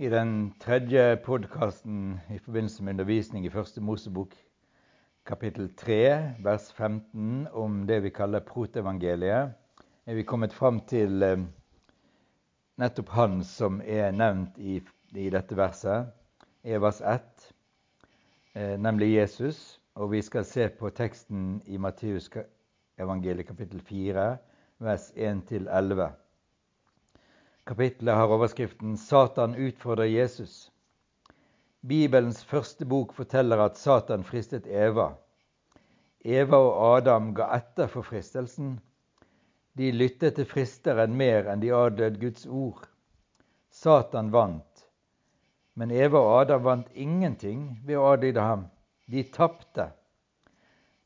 I den tredje podkasten i forbindelse med undervisning i Første Mosebok, kapittel 3, vers 15, om det vi kaller protevangeliet, er vi kommet fram til eh, nettopp han som er nevnt i, i dette verset, Evas 1, eh, nemlig Jesus. Og vi skal se på teksten i Matteus evangeliet kapittel 4, vers 1-11. Kapittelet har overskriften 'Satan utfordrer Jesus'. Bibelens første bok forteller at Satan fristet Eva. Eva og Adam ga etter for fristelsen. De lyttet til fristeren mer enn de adlød Guds ord. Satan vant. Men Eva og Adam vant ingenting ved å adlyde ham. De tapte.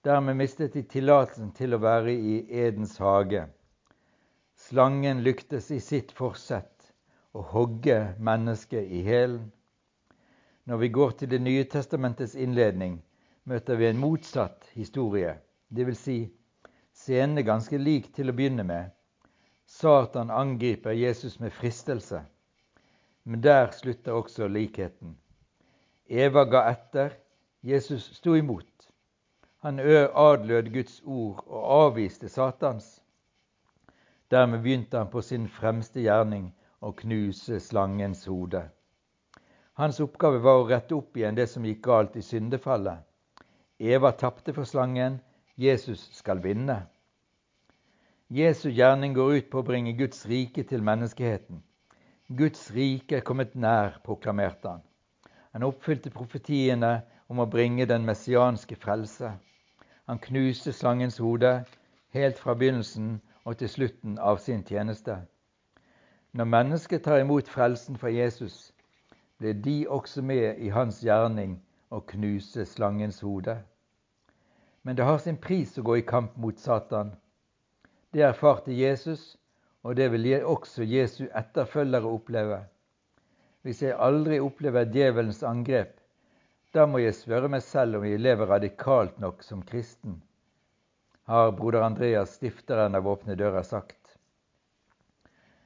Dermed mistet de tillatelsen til å være i Edens hage. Slangen lyktes i sitt forsett å hogge mennesket i hælen. Når vi går til Det nye testamentets innledning, møter vi en motsatt historie, dvs. Si, scenen er ganske lik til å begynne med. Satan angriper Jesus med fristelse, men der slutter også likheten. Eva ga etter, Jesus sto imot. Han adlød Guds ord og avviste Satans. Dermed begynte han på sin fremste gjerning å knuse slangens hode. Hans oppgave var å rette opp igjen det som gikk galt i syndefallet. Eva tapte for slangen, Jesus skal vinne. Jesu gjerning går ut på å bringe Guds rike til menneskeheten. Guds rike er kommet nær, proklamerte han. Han oppfylte profetiene om å bringe den messianske frelse. Han knuste slangens hode helt fra begynnelsen og til slutten av sin tjeneste. Når mennesket tar imot frelsen fra Jesus, blir de også med i hans gjerning å knuse slangens hode. Men det har sin pris å gå i kamp mot Satan. Det erfarte Jesus, og det vil også Jesu etterfølgere oppleve. Hvis jeg aldri opplever djevelens angrep, da må jeg spørre meg selv om jeg lever radikalt nok som kristen har broder Andreas, stifteren av Åpne dører, sagt.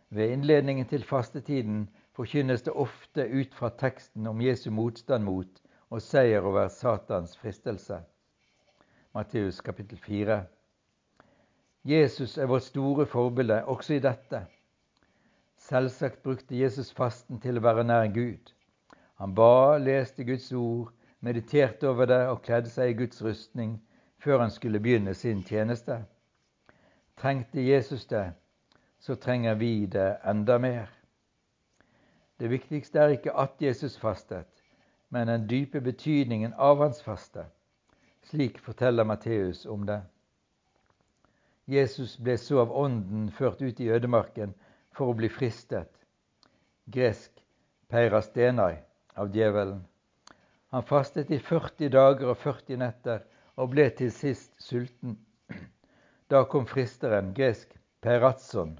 Ved innledningen til fastetiden forkynnes det ofte ut fra teksten om Jesu motstand mot og seier over Satans fristelse. Matteus kapittel 4. Jesus er vårt store forbilde også i dette. Selvsagt brukte Jesus fasten til å være nær Gud. Han ba, leste Guds ord, mediterte over det og kledde seg i Guds rustning før han skulle begynne sin tjeneste. Trengte Jesus det, så trenger vi det enda mer. Det viktigste er ikke at Jesus fastet, men den dype betydningen av hans faste. Slik forteller Matteus om det. Jesus ble så av Ånden ført ut i ødemarken for å bli fristet, gresk peirastenai, av djevelen. Han fastet i 40 dager og 40 netter og ble til sist sulten. Da kom fristeren, gresk peratson,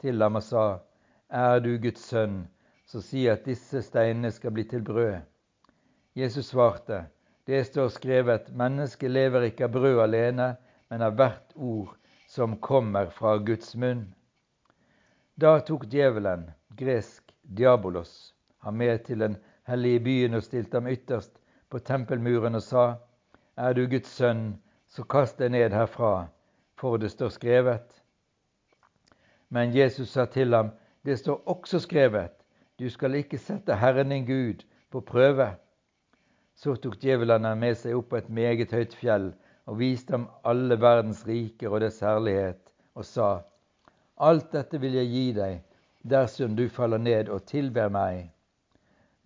til ham og sa, Er du Guds sønn, så si at disse steinene skal bli til brød. Jesus svarte, Det står skrevet, mennesket lever ikke av brød alene, men av hvert ord som kommer fra Guds munn. Da tok djevelen, gresk diabolos, ham med til den hellige byen og stilte ham ytterst på tempelmuren og sa:" Er du Guds sønn, så kast deg ned herfra, for det står skrevet. Men Jesus sa til ham, det står også skrevet, du skal ikke sette Herren din Gud på prøve. Så tok djevelen ham med seg opp på et meget høyt fjell og viste ham alle verdens riker og dets herlighet, og sa, Alt dette vil jeg gi deg dersom du faller ned og tilber meg.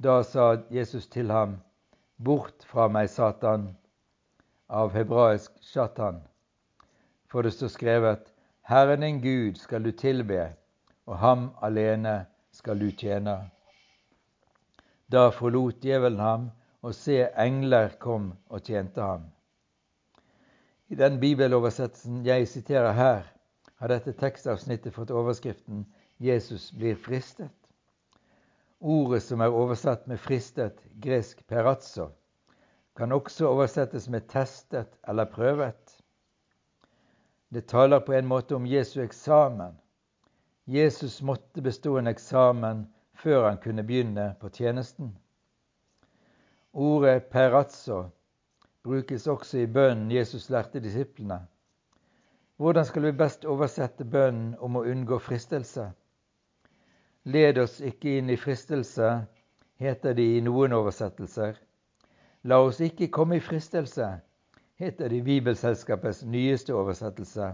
Da sa Jesus til ham, Bort fra meg, Satan av hebraisk shatan. For det står skrevet Herren din Gud skal du tilbe, og ham alene skal du tjene. Da forlot djevelen ham, og se, engler kom og tjente ham. I den bibeloversettelsen jeg siterer her, har dette tekstavsnittet fått overskriften 'Jesus blir fristet'. Ordet som er oversatt med 'fristet', gresk 'perazzo', kan også oversettes med testet eller prøvet. Det taler på en måte om Jesu eksamen. Jesus måtte bestå en eksamen før han kunne begynne på tjenesten. Ordet perazzo brukes også i bønnen Jesus lærte disiplene. Hvordan skal vi best oversette bønnen om å unngå fristelse? Led oss ikke inn i fristelse, heter det i noen oversettelser. La oss ikke komme i fristelse, heter det i Bibelselskapets nyeste oversettelse.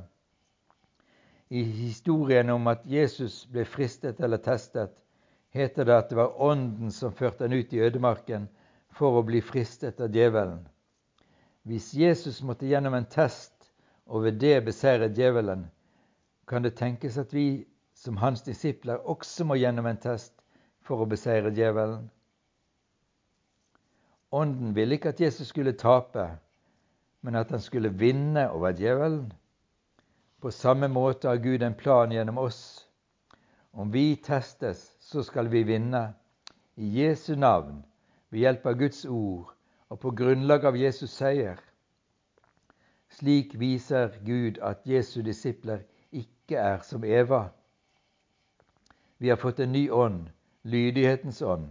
I historien om at Jesus ble fristet eller testet, heter det at det var Ånden som førte han ut i ødemarken for å bli fristet av djevelen. Hvis Jesus måtte gjennom en test og ved det beseire djevelen, kan det tenkes at vi som hans disipler også må gjennom en test for å beseire djevelen. Ånden ville ikke at Jesus skulle tape, men at han skulle vinne over djevelen. På samme måte har Gud en plan gjennom oss. Om vi testes, så skal vi vinne. I Jesu navn, ved hjelp av Guds ord og på grunnlag av Jesus seier. Slik viser Gud at Jesu disipler ikke er som Eva. Vi har fått en ny ånd, lydighetens ånd,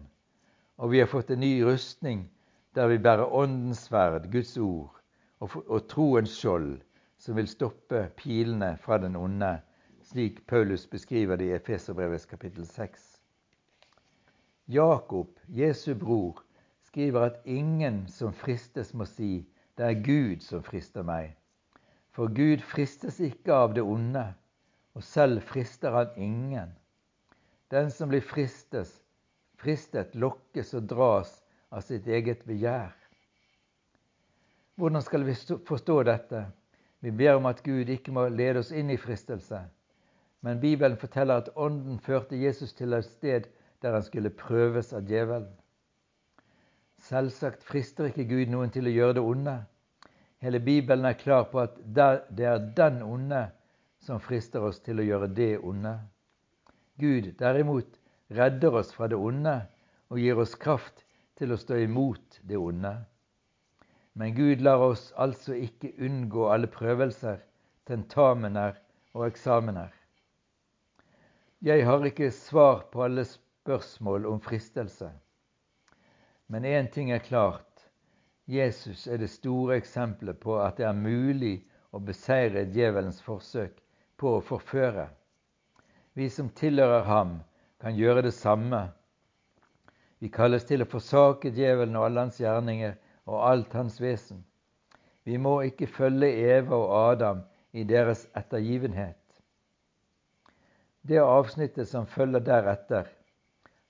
og vi har fått en ny rustning der vi bærer Åndens sverd, Guds ord, og, og troens skjold, som vil stoppe pilene fra den onde, slik Paulus beskriver det i Efeserbrevets kapittel 6. Jakob, Jesu bror, skriver at ingen som fristes, må si det er Gud som frister meg. For Gud fristes ikke av det onde, og selv frister han ingen. Den som blir fristes, fristet, lokkes og dras av sitt eget begjær. Hvordan skal vi forstå dette? Vi ber om at Gud ikke må lede oss inn i fristelse. Men Bibelen forteller at Ånden førte Jesus til et sted der han skulle prøves av djevelen. Selvsagt frister ikke Gud noen til å gjøre det onde. Hele Bibelen er klar på at det er den onde som frister oss til å gjøre det onde. Gud derimot redder oss fra det onde og gir oss kraft til å stå imot det onde. Men Gud lar oss altså ikke unngå alle prøvelser, tentamener og eksamener. Jeg har ikke svar på alle spørsmål om fristelse. Men én ting er klart. Jesus er det store eksempelet på at det er mulig å beseire djevelens forsøk på å forføre. Vi som tilhører ham, kan gjøre det samme. Vi kalles til å forsake djevelen og alle hans gjerninger og alt hans vesen. Vi må ikke følge Eva og Adam i deres ettergivenhet. Det avsnittet som følger deretter,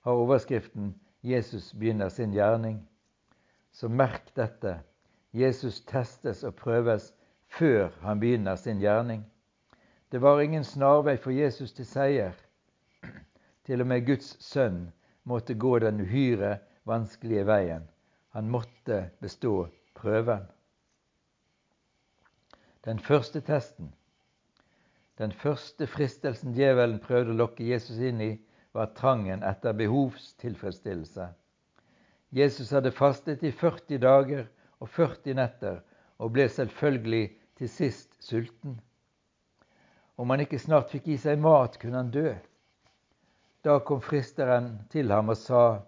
har overskriften 'Jesus begynner sin gjerning'. Så merk dette. Jesus testes og prøves før han begynner sin gjerning. Det var ingen snarvei for Jesus til seier. Til og med Guds sønn måtte gå den uhyre vanskelige veien. Han måtte bestå prøven. Den første testen, den første fristelsen djevelen prøvde å lokke Jesus inn i, var trangen etter behovstilfredsstillelse. Jesus hadde fastet i 40 dager og 40 netter og ble selvfølgelig til sist sulten. Om han ikke snart fikk i seg mat, kunne han dø. Da kom fristeren til ham og sa,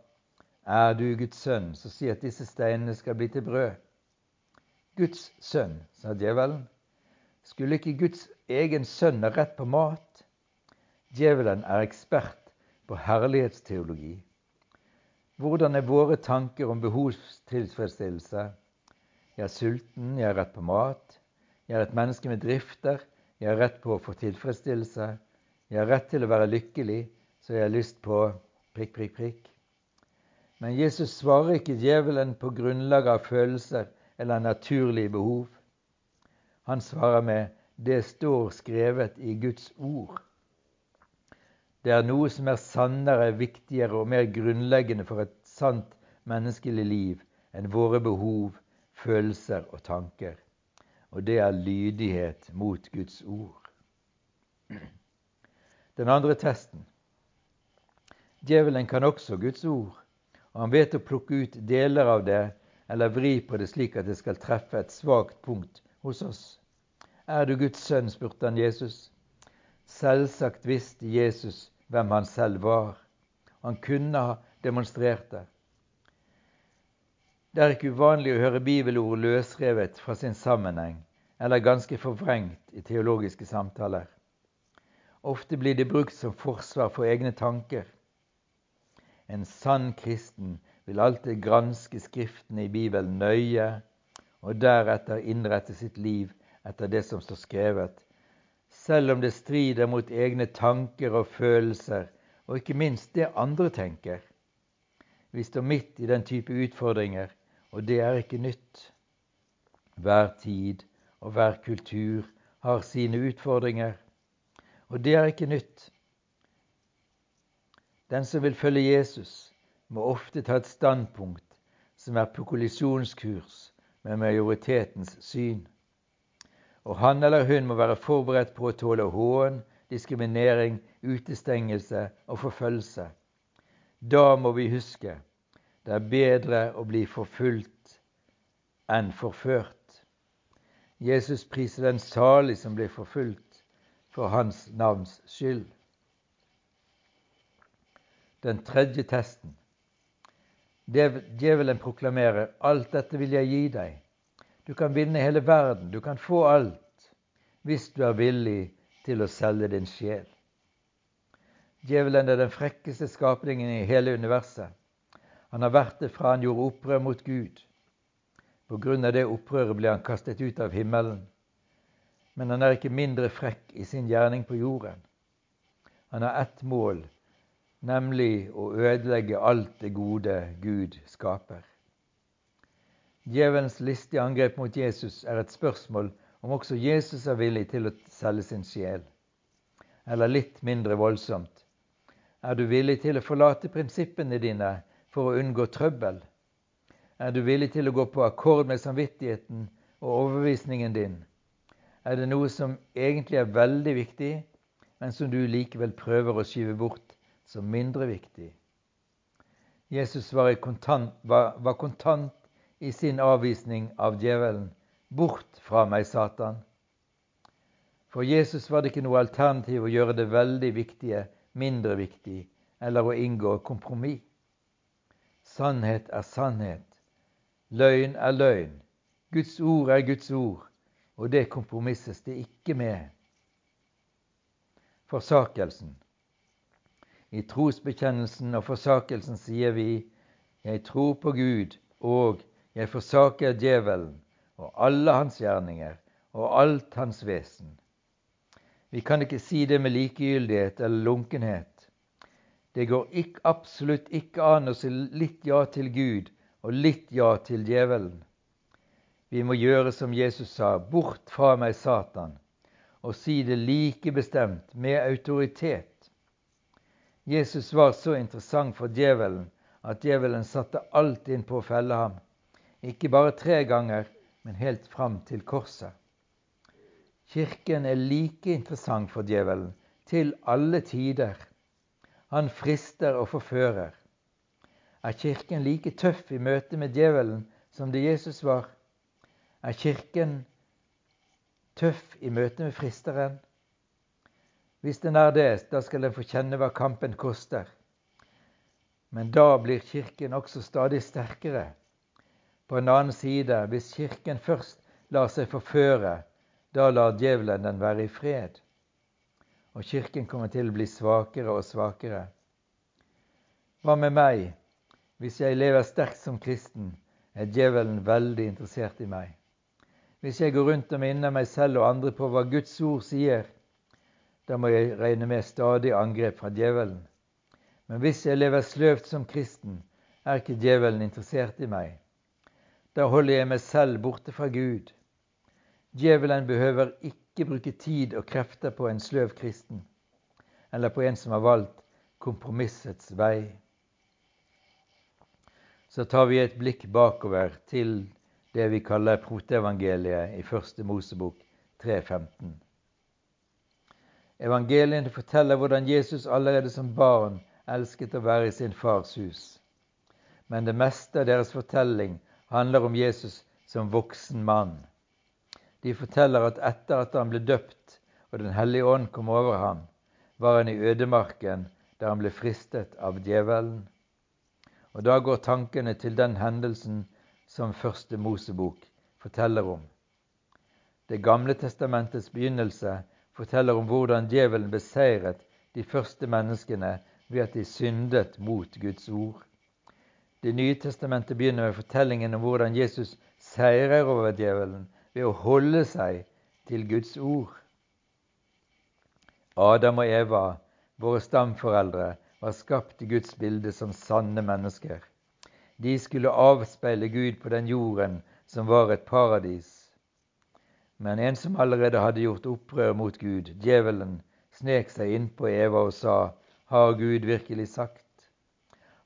er du Guds sønn, så si at disse steinene skal bli til brød. Guds sønn, sa djevelen. Skulle ikke Guds egen sønn ha rett på mat? Djevelen er ekspert på herlighetsteologi. Hvordan er våre tanker om behovstilfredsstillelse? Jeg er sulten, jeg har rett på mat. Jeg er et menneske med drifter, jeg har rett på å få tilfredsstillelse. Jeg har rett til å være lykkelig, så jeg har lyst på prikk, prikk, prikk. Men Jesus svarer ikke djevelen på grunnlag av følelser eller naturlige behov. Han svarer med 'det står skrevet i Guds ord'. Det er noe som er sannere, viktigere og mer grunnleggende for et sant menneskelig liv enn våre behov, følelser og tanker. Og det er lydighet mot Guds ord. Den andre testen. Djevelen kan også Guds ord og han vet å plukke ut deler av det eller vri på det slik at det skal treffe et svakt punkt hos oss. Er du Guds sønn? spurte han Jesus. Selvsagt visste Jesus hvem han selv var, Han kunne ha demonstrert det. Det er ikke uvanlig å høre bibelord løsrevet fra sin sammenheng eller ganske forvrengt i teologiske samtaler. Ofte blir de brukt som forsvar for egne tanker. En sann kristen vil alltid granske Skriftene i Bibelen nøye, og deretter innrette sitt liv etter det som står skrevet, selv om det strider mot egne tanker og følelser, og ikke minst det andre tenker. Vi står midt i den type utfordringer, og det er ikke nytt. Hver tid og hver kultur har sine utfordringer, og det er ikke nytt. Den som vil følge Jesus, må ofte ta et standpunkt som er på kollisjonskurs med majoritetens syn. Og han eller hun må være forberedt på å tåle hån, diskriminering, utestengelse og forfølgelse. Da må vi huske det er bedre å bli forfulgt enn forført. Jesus priser den salig som blir forfulgt for hans navns skyld. Den tredje testen. Djevelen proklamerer 'Alt dette vil jeg gi deg'. Du kan vinne hele verden, du kan få alt, hvis du er villig til å selge din sjel. Djevelen er den frekkeste skapningen i hele universet. Han har vært det fra han gjorde opprør mot Gud. På grunn av det opprøret ble han kastet ut av himmelen. Men han er ikke mindre frekk i sin gjerning på jorden. Han har ett mål, nemlig å ødelegge alt det gode Gud skaper. Djevelens listige angrep mot Jesus er et spørsmål om også Jesus er villig til å selge sin sjel. Eller litt mindre voldsomt er du villig til å forlate prinsippene dine for å unngå trøbbel? Er du villig til å gå på akkord med samvittigheten og overbevisningen din? Er det noe som egentlig er veldig viktig, men som du likevel prøver å skyve bort som mindre viktig. Jesus var kontant, var, var kontant i sin avvisning av djevelen. Bort fra meg, Satan. For Jesus var det ikke noe alternativ å gjøre det veldig viktige mindre viktig, eller å inngå kompromiss. Sannhet er sannhet. Løgn er løgn. Guds ord er Guds ord, og det kompromisses det ikke med. Forsakelsen. I trosbekjennelsen og forsakelsen sier vi jeg tror på Gud, og jeg forsaker djevelen og alle hans gjerninger og alt hans vesen. Vi kan ikke si det med likegyldighet eller lunkenhet. Det går ikke, absolutt ikke an å si litt ja til Gud og litt ja til djevelen. Vi må gjøre som Jesus sa, bort fra meg, Satan, og si det like bestemt, med autoritet. Jesus var så interessant for djevelen at djevelen satte alt inn på å felle ham. Ikke bare tre ganger, men helt fram til korset. Kirken er like interessant for djevelen til alle tider. Han frister og forfører. Er Kirken like tøff i møte med djevelen som det Jesus var? Er Kirken tøff i møte med fristeren? Hvis den er det, da skal den få kjenne hva kampen koster. Men da blir Kirken også stadig sterkere. På en annen side, hvis Kirken først lar seg forføre, da lar djevelen den være i fred. Og Kirken kommer til å bli svakere og svakere. Hva med meg? Hvis jeg lever sterkt som kristen, er djevelen veldig interessert i meg. Hvis jeg går rundt og minner meg selv og andre på hva Guds ord sier, da må jeg regne med stadig angrep fra djevelen. Men hvis jeg lever sløvt som kristen, er ikke djevelen interessert i meg. Da holder jeg meg selv borte fra Gud. Djevelen behøver ikke bruke tid og krefter på en sløv kristen, eller på en som har valgt kompromissets vei. Så tar vi et blikk bakover til det vi kaller proteevangeliet i første Mosebok 3.15. Evangeliene forteller hvordan Jesus allerede som barn elsket å være i sin fars hus. Men det meste av deres fortelling handler om Jesus som voksen mann. De forteller at etter at han ble døpt og Den hellige ånd kom over ham, var han i ødemarken der han ble fristet av djevelen. Og da går tankene til den hendelsen som første Mosebok forteller om. Det gamle testamentets begynnelse forteller om hvordan djevelen beseiret de første menneskene ved at de syndet mot Guds ord. Det nye testamentet begynner med fortellingen om hvordan Jesus seirer over djevelen ved å holde seg til Guds ord. Adam og Eva, våre stamforeldre, var skapt i Guds bilde som sanne mennesker. De skulle avspeile Gud på den jorden som var et paradis. Men en som allerede hadde gjort opprør mot Gud, djevelen, snek seg innpå Eva og sa, Har Gud virkelig sagt?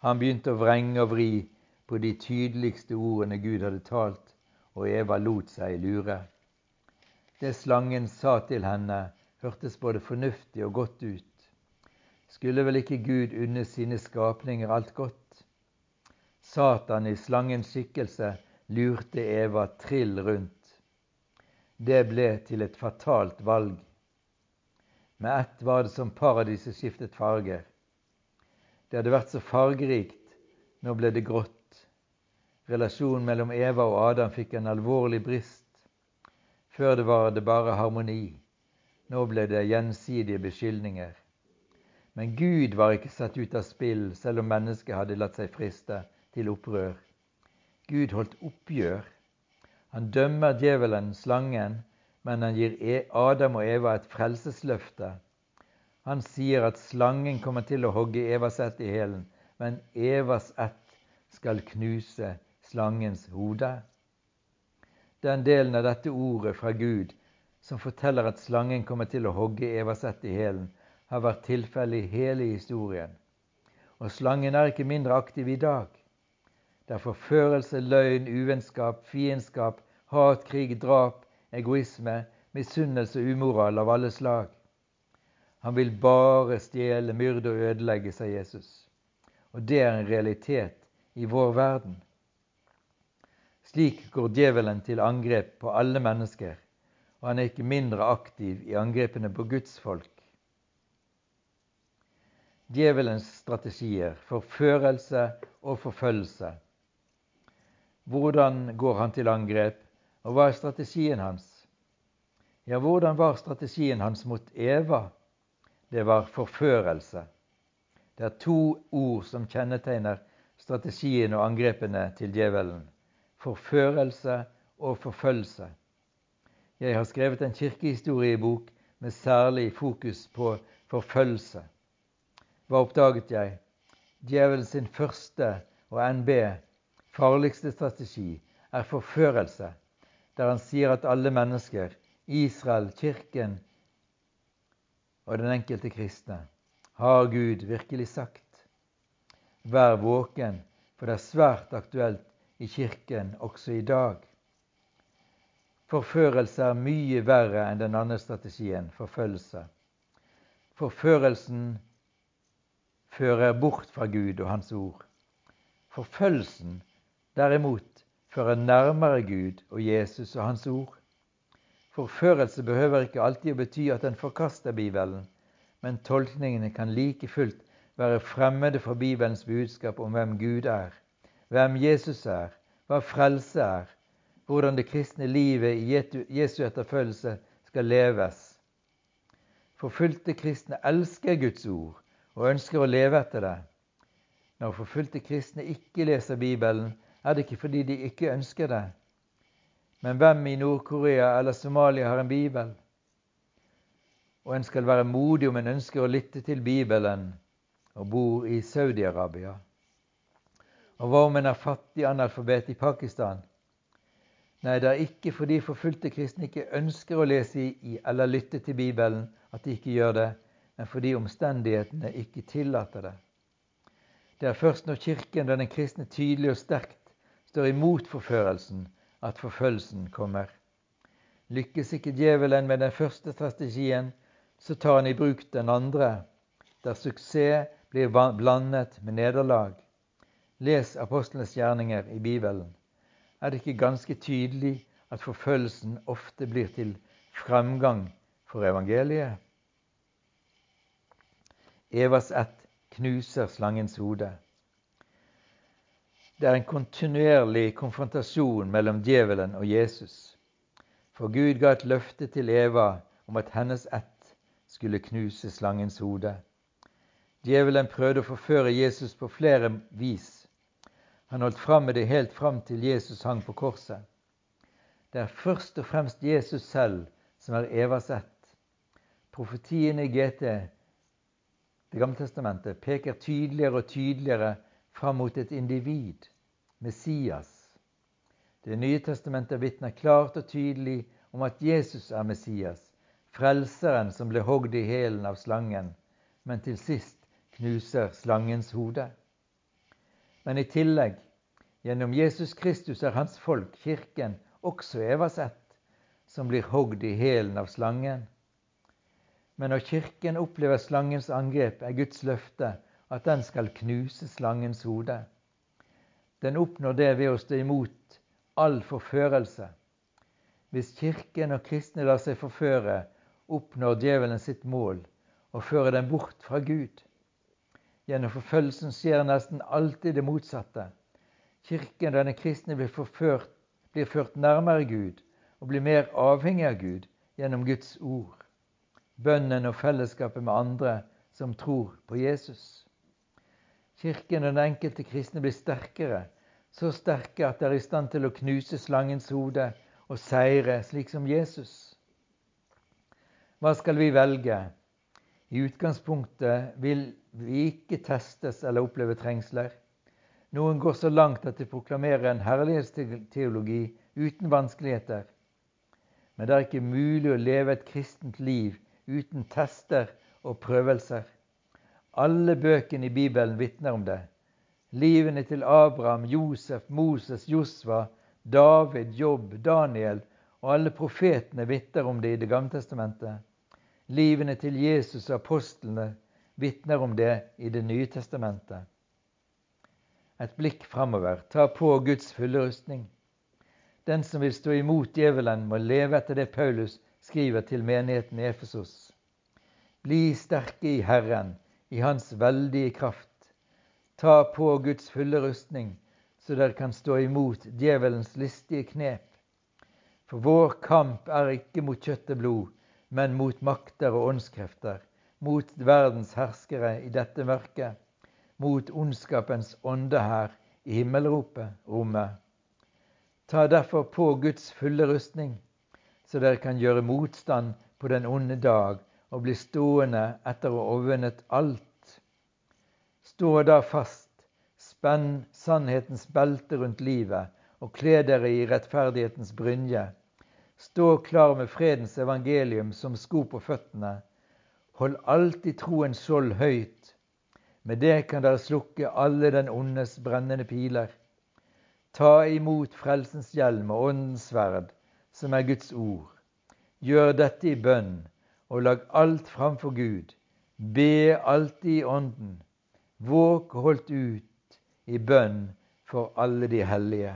Han begynte å vrenge og vri på de tydeligste ordene Gud hadde talt, og Eva lot seg lure. Det slangen sa til henne, hørtes både fornuftig og godt ut. Skulle vel ikke Gud unne sine skapninger alt godt? Satan i slangens skikkelse lurte Eva trill rundt. Det ble til et fatalt valg. Med ett var det som paradiset skiftet farger. Det hadde vært så fargerikt, nå ble det grått. Relasjonen mellom Eva og Adam fikk en alvorlig brist. Før det var det bare harmoni. Nå ble det gjensidige beskyldninger. Men Gud var ikke satt ut av spill, selv om mennesket hadde latt seg friste til opprør. Gud holdt oppgjør. Han dømmer djevelen, slangen, men han gir e- Adam og Eva et frelsesløfte. Han sier at slangen kommer til å hogge Evas ett i hælen, men Evas ett skal knuse slangens hode. Den delen av dette ordet fra Gud som forteller at slangen kommer til å hogge Evas ett i hælen, har vært tilfellet i hele historien. Og slangen er ikke mindre aktiv i dag. Det er forførelse, løgn, uvennskap, fiendskap, hat, krig, drap, egoisme, misunnelse og umoral av alle slag. Han vil bare stjele, myrde og ødelegge, sa Jesus. Og det er en realitet i vår verden. Slik går djevelen til angrep på alle mennesker, og han er ikke mindre aktiv i angrepene på Guds folk. Djevelens strategier, forførelse og forfølgelse. Hvordan går han til angrep? Og hva er strategien hans? Ja, hvordan var strategien hans mot Eva? Det var forførelse. Det er to ord som kjennetegner strategien og angrepene til djevelen. Forførelse og forfølgelse. Jeg har skrevet en kirkehistoriebok med særlig fokus på forfølgelse. Hva oppdaget jeg? Djevelens første og NB farligste strategi er forførelse der han sier at alle mennesker, Israel, Kirken og den enkelte kristne, har Gud virkelig sagt. Vær våken, for det er svært aktuelt i Kirken også i dag. Forførelse er mye verre enn den andre strategien, forfølgelse. Forførelsen fører bort fra Gud og Hans ord. Forfølgelsen, derimot, fører nærmere Gud og Jesus og Hans ord. Forførelse behøver ikke alltid å bety at en forkaster Bibelen, men tolkningene kan like fullt være fremmede for Bibelens budskap om hvem Gud er, hvem Jesus er, hva frelse er, hvordan det kristne livet i Jesu etterfølgelse skal leves. Forfulgte kristne elsker Guds ord og ønsker å leve etter det. Når forfulgte kristne ikke leser Bibelen, er det ikke fordi de ikke ønsker det. Men hvem i Nord-Korea eller Somalia har en bibel? Og en skal være modig om en ønsker å lytte til Bibelen og bor i Saudi-Arabia. Og hva om en er fattig analfabet i Pakistan? Nei, det er ikke fordi forfulgte kristne ikke ønsker å lese i eller lytte til Bibelen at de ikke gjør det, men fordi omstendighetene ikke tillater det. Det er først når Kirken og den kristne tydelig og sterkt står imot forførelsen, at forfølgelsen kommer. Lykkes ikke djevelen med den første strategien, så tar han i bruk den andre, der suksess blir blandet med nederlag. Les apostlenes gjerninger i Bibelen. Er det ikke ganske tydelig at forfølgelsen ofte blir til fremgang for evangeliet? Evas ett knuser slangens hode. Det er en kontinuerlig konfrontasjon mellom djevelen og Jesus. For Gud ga et løfte til Eva om at hennes ett skulle knuse slangens hode. Djevelen prøvde å forføre Jesus på flere vis. Han holdt fram med det helt fram til Jesus hang på korset. Det er først og fremst Jesus selv som er Evas ett. Profetiene i GT, Det gamle testamentet, peker tydeligere og tydeligere fram mot et individ, Messias. Det nye testamentet vitner klart og tydelig om at Jesus er Messias, frelseren som ble hogd i hælen av slangen, men til sist knuser slangens hode. Men i tillegg, gjennom Jesus Kristus er hans folk, kirken, også Evas ett, som blir hogd i hælen av slangen. Men når Kirken opplever slangens angrep, er Guds løfte at den skal knuse slangens hode. Den oppnår det ved å stå imot all forførelse. Hvis Kirken og kristne lar seg forføre, oppnår djevelen sitt mål og fører dem bort fra Gud. Gjennom forfølgelsen skjer nesten alltid det motsatte. Kirken og den kristne blir, forført, blir ført nærmere Gud og blir mer avhengig av Gud gjennom Guds ord, bønnen og fellesskapet med andre som tror på Jesus. Kirken og den enkelte kristne blir sterkere, så sterke at de er i stand til å knuse slangens hode og seire, slik som Jesus. Hva skal vi velge? I utgangspunktet vil vi ikke testes eller oppleve trengsler. Noen går så langt at de proklamerer en herlighetsteologi uten vanskeligheter. Men det er ikke mulig å leve et kristent liv uten tester og prøvelser. Alle bøkene i Bibelen vitner om det. Livene til Abraham, Josef, Moses, Josva, David, Jobb, Daniel og alle profetene vitner om det i Det gamle testamentet. Livene til Jesus og apostlene vitner om det i Det nye testamentet. Et blikk framover. Ta på Guds fulle rustning. Den som vil stå imot djevelen, må leve etter det Paulus skriver til menigheten i Efesos. Bli sterke i Herren, i Hans veldige kraft. Ta på Guds fulle rustning, så dere kan stå imot djevelens listige knep. For vår kamp er ikke mot kjøtt og blod, men mot makter og åndskrefter, mot verdens herskere i dette mørket, mot ondskapens ånde her i himmelropet, rommet. Ta derfor på Guds fulle rustning, så dere kan gjøre motstand på den onde dag og bli stående etter å ha overvunnet alt. Stå da fast, spenn sannhetens belte rundt livet og kle dere i rettferdighetens brynje Stå klar med fredens evangelium som sko på føttene. Hold alltid troens skjold høyt. Med det kan dere slukke alle den ondes brennende piler. Ta imot frelsens hjelm og åndens sverd, som er Guds ord. Gjør dette i bønn, og lag alt framfor Gud. Be alltid i Ånden. Våg holdt ut i bønn for alle de hellige.